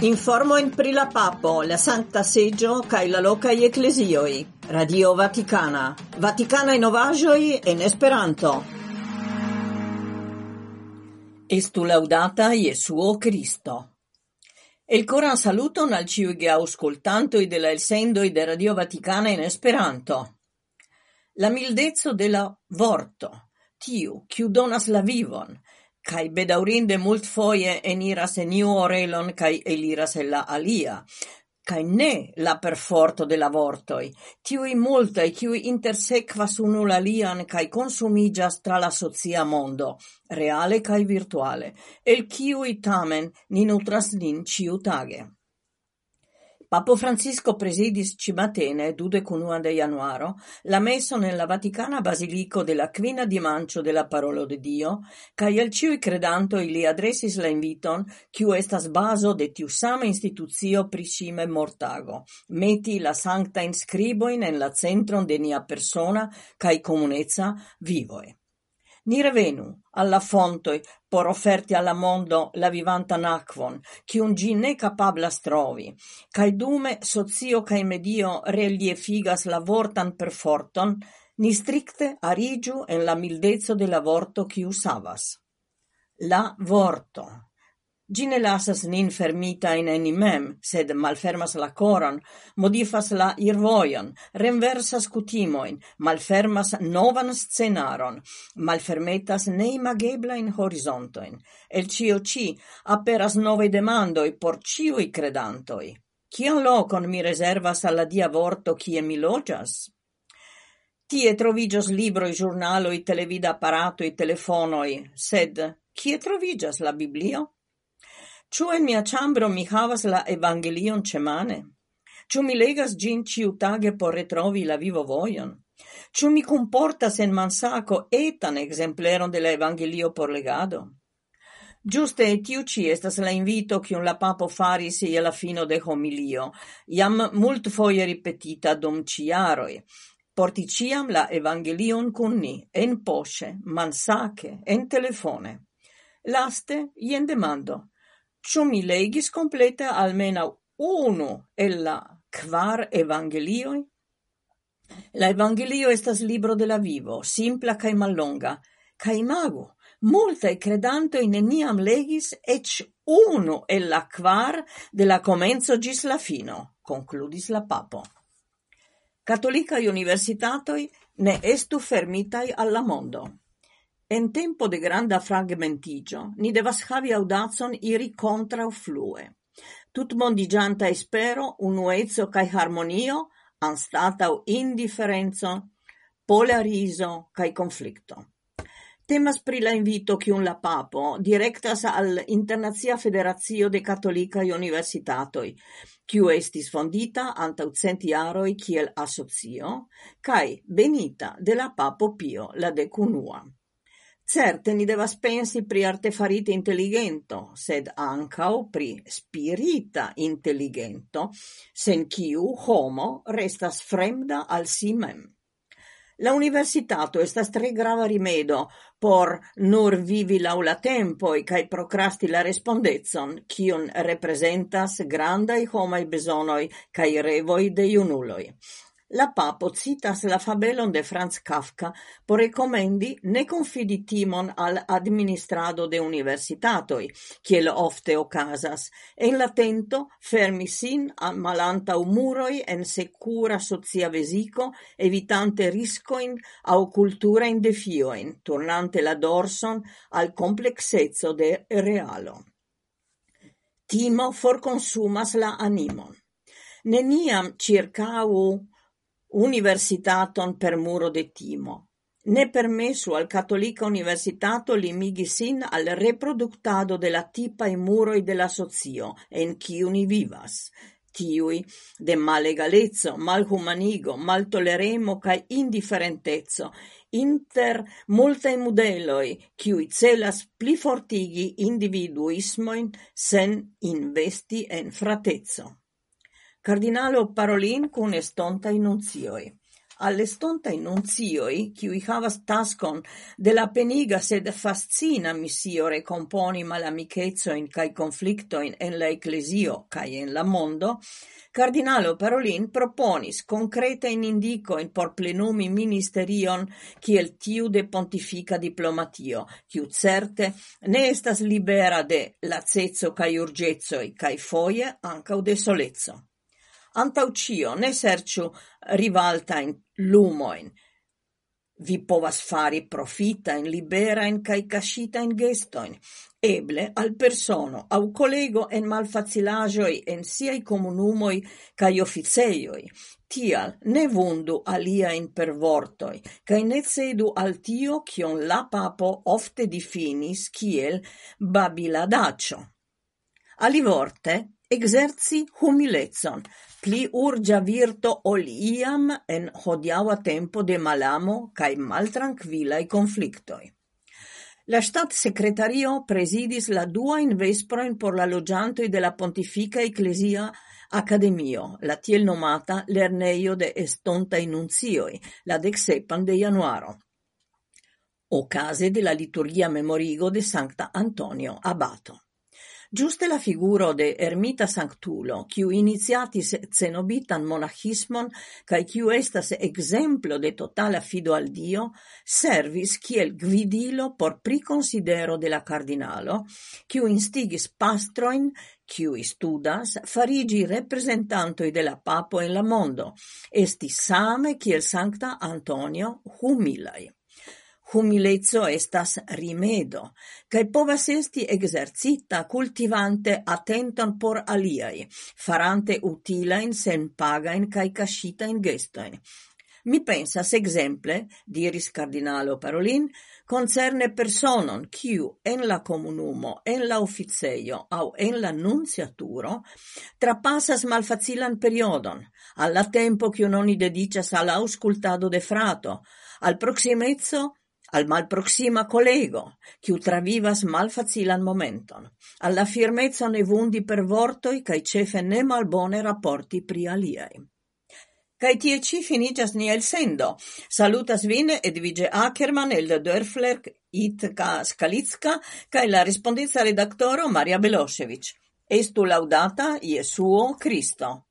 Informo in pri la papo la Santa Seggio kaj la loca lokaj ecclesioi. Radio Vaticana. Vaticana Vaticanaj novaĵoj in Esperanto. Estu laudata Jesuo Cristo. E il coran saluton al auscoltanto i della elsendoi de Radio Vaticana in Esperanto. La mildezzo della vorto, tiu, chiudonas la vivon, cae bedaurinde mult foie eniras en iu orelon cae eliras el la alia, cae ne la perforto de la vortoi, tiui multae ciui intersequas unul alian cae consumigas tra la socia mondo, reale cae virtuale, el ciui tamen ni nutras nin ciu tage. Papo Francisco presidis cimatene, dudecunuan de januaro, la messo nella Vaticana Basilico della Quina di Mancio della Parolo de Dio, cae al ciui credanto ili adresis la inviton, ciu estas baso de tiu same instituzio priscime mortago, meti la sancta inscriboin en la centron de nia persona cae comunezza vivoe. Ni revenu alla fontoi por offerti alla mondo la vivanta akvon, kiun un ne capabla trovi, cae dume sozio cae medio reliefigas la vortan perforton, ni stricte arigiu en la mildezzo de la vorto chi usavas. La vorto. Gine lasas nin fermita in enimem, sed malfermas la coron, modifas la irvoion, renversas cutimoin, malfermas novan scenaron, malfermetas neimageblain horizontoin. El cio ci aperas nove demandoi por ciui credantoi. Cian locon mi reservas alla dia vorto cie mi logias? Tie trovigios libroi, giurnaloi, televida apparatoi, telefonoi, sed cie trovigias la biblio? Ciu en mia chambro mi havas la evangelion cemane? Ciu mi legas gin ciu tage por retrovi la vivo voion? Ciu mi comportas en mansaco etan exempleron de la evangelio por legado? Giuste tiu ci estas la invito cium la papo faris je la fino de homilio, iam mult foie ripetita dum ciaroi. Porti ciam la evangelion cun ni, en posce, mansace, en telefone. Laste, ien demando ciò mi legis completa almeno uno el la quar evangelioi? La evangelio estas libro de la vivo, simpla cae mallonga, cae mago, multae credanto in eniam legis ec uno el la quar de la comenzo gis la fino, concludis la papo. Catolicae universitatoi ne estu fermitai alla mondo. En tempo de granda fragmentigio, ni devas havi audazon iri kontraŭflue. Tutmondiĝanta espero, unuezzo cae harmonio anstatau indifferenzo, polarizo cae conflicto. Temas pri la invito kiun la papo directas al Internazia Federazio de Katolikaj Universitatoi, kiu estis fondita antaŭ cent aroi kiel asocio cae benita de la papo Pio la dekunua. Certe ni devas pensi pri artefarita intelligento, sed ankaŭ pri spirita intelligento, sen kiu homo restas fremda al si mem. La universitato estas tre grava rimedo por nur vivi laula la tempoj kaj prokrasti la respondezon, kiun representas grandai homai besonoi kai revoi de iunuloi la papo citas la fabelon de Franz Kafka por recomendi ne confidi timon al administrado de universitatoi, kiel ofte ocasas, en la tento fermi sin al malanta umuroi en secura socia vesico, evitante riscoin au cultura in defioin, turnante la dorson al complexezzo de realo. Timo forconsumas la animon neniam circau universitaton per muro de timo. Ne permesu al Catolica Universitato limigi sin al reproductado de la i muroi de la socio, en ciuni vivas, tiui de malegalezzo, malhumanigo, maltoleremo cae indiferentezzo, inter multae modeloi, ciui celas pli fortigi individuismoin sen investi en fratezzo. Cardinalo Parolin cun estonta inunzioi. All'estonta estontai nunzioi, qui havas tascon de la peniga sed fascina missio recomponi malamicezoin cae conflictoin en la ecclesio cae en la mondo, Cardinalo Parolin proponis concreta in indicoin por plenumi ministerion kiel tiu de pontifica diplomatio, kiu certe ne estas libera de lacezo cae urgezzo cae foie ancau de solezzo. Antau cio, ne serciu rivalta in lumoin. Vi povas fari profita in libera in cae cascitain gestoin, eble al persono au collego en malfacilagioi en siai comunumoi cae officeioi. Tial ne vundu aliaen per vortoi, cae ne cedu al tio cion la papo ofte difinis kiel babiladaccio. Ali vorte, exerci humilezon, pli urgia virto ol iam en hodiaua tempo de malamo cae maltrankvilaj conflictoi. La stat secretario presidis la dua in vesproin por la loĝantoj de la pontifica ecclesia Academio, la tiel nomata Lerneio de Estonta Inunzioi, la dexepan de januaro ocase della liturgia memorigo de Sancta Antonio Abato. Giuste la figuro de ermita sanctulo, quiu iniciatis cenobitan monachismon, cae quiu estas exemplo de totala fido al Dio, servis kiel gvidilo por priconsidero de la cardinalo, quiu instigis pastroin, quiu studas, farigi representantoi de la papo en la mondo, esti same kiel Sancta Antonio humilai humilezzo estas rimedo, cae povas esti exercita cultivante attenton por aliai, farante utilain, senpagain cae cascitain gestoin. Mi pensas exemple, diris cardinalo Parolin, concerne personon quiu en la comunumo, en la officeio au en la nunciaturo trapassas malfacilan periodon, alla tempo quiu noni dedicas all'auscultado de frato, al proximezzo al malproxima collego, kiu travivas malfacilan momenton, alla firmezza ne vundi per vortoi, cae cefe ne malbone rapporti pri aliei. Cae tie ci finigas ni el sendo. Salutas vin Edvige Ackermann, Elda Dörfler, Itka Skalicka cae la respondenza redaktoro Maria Belosevic. Estu laudata Iesuo Cristo.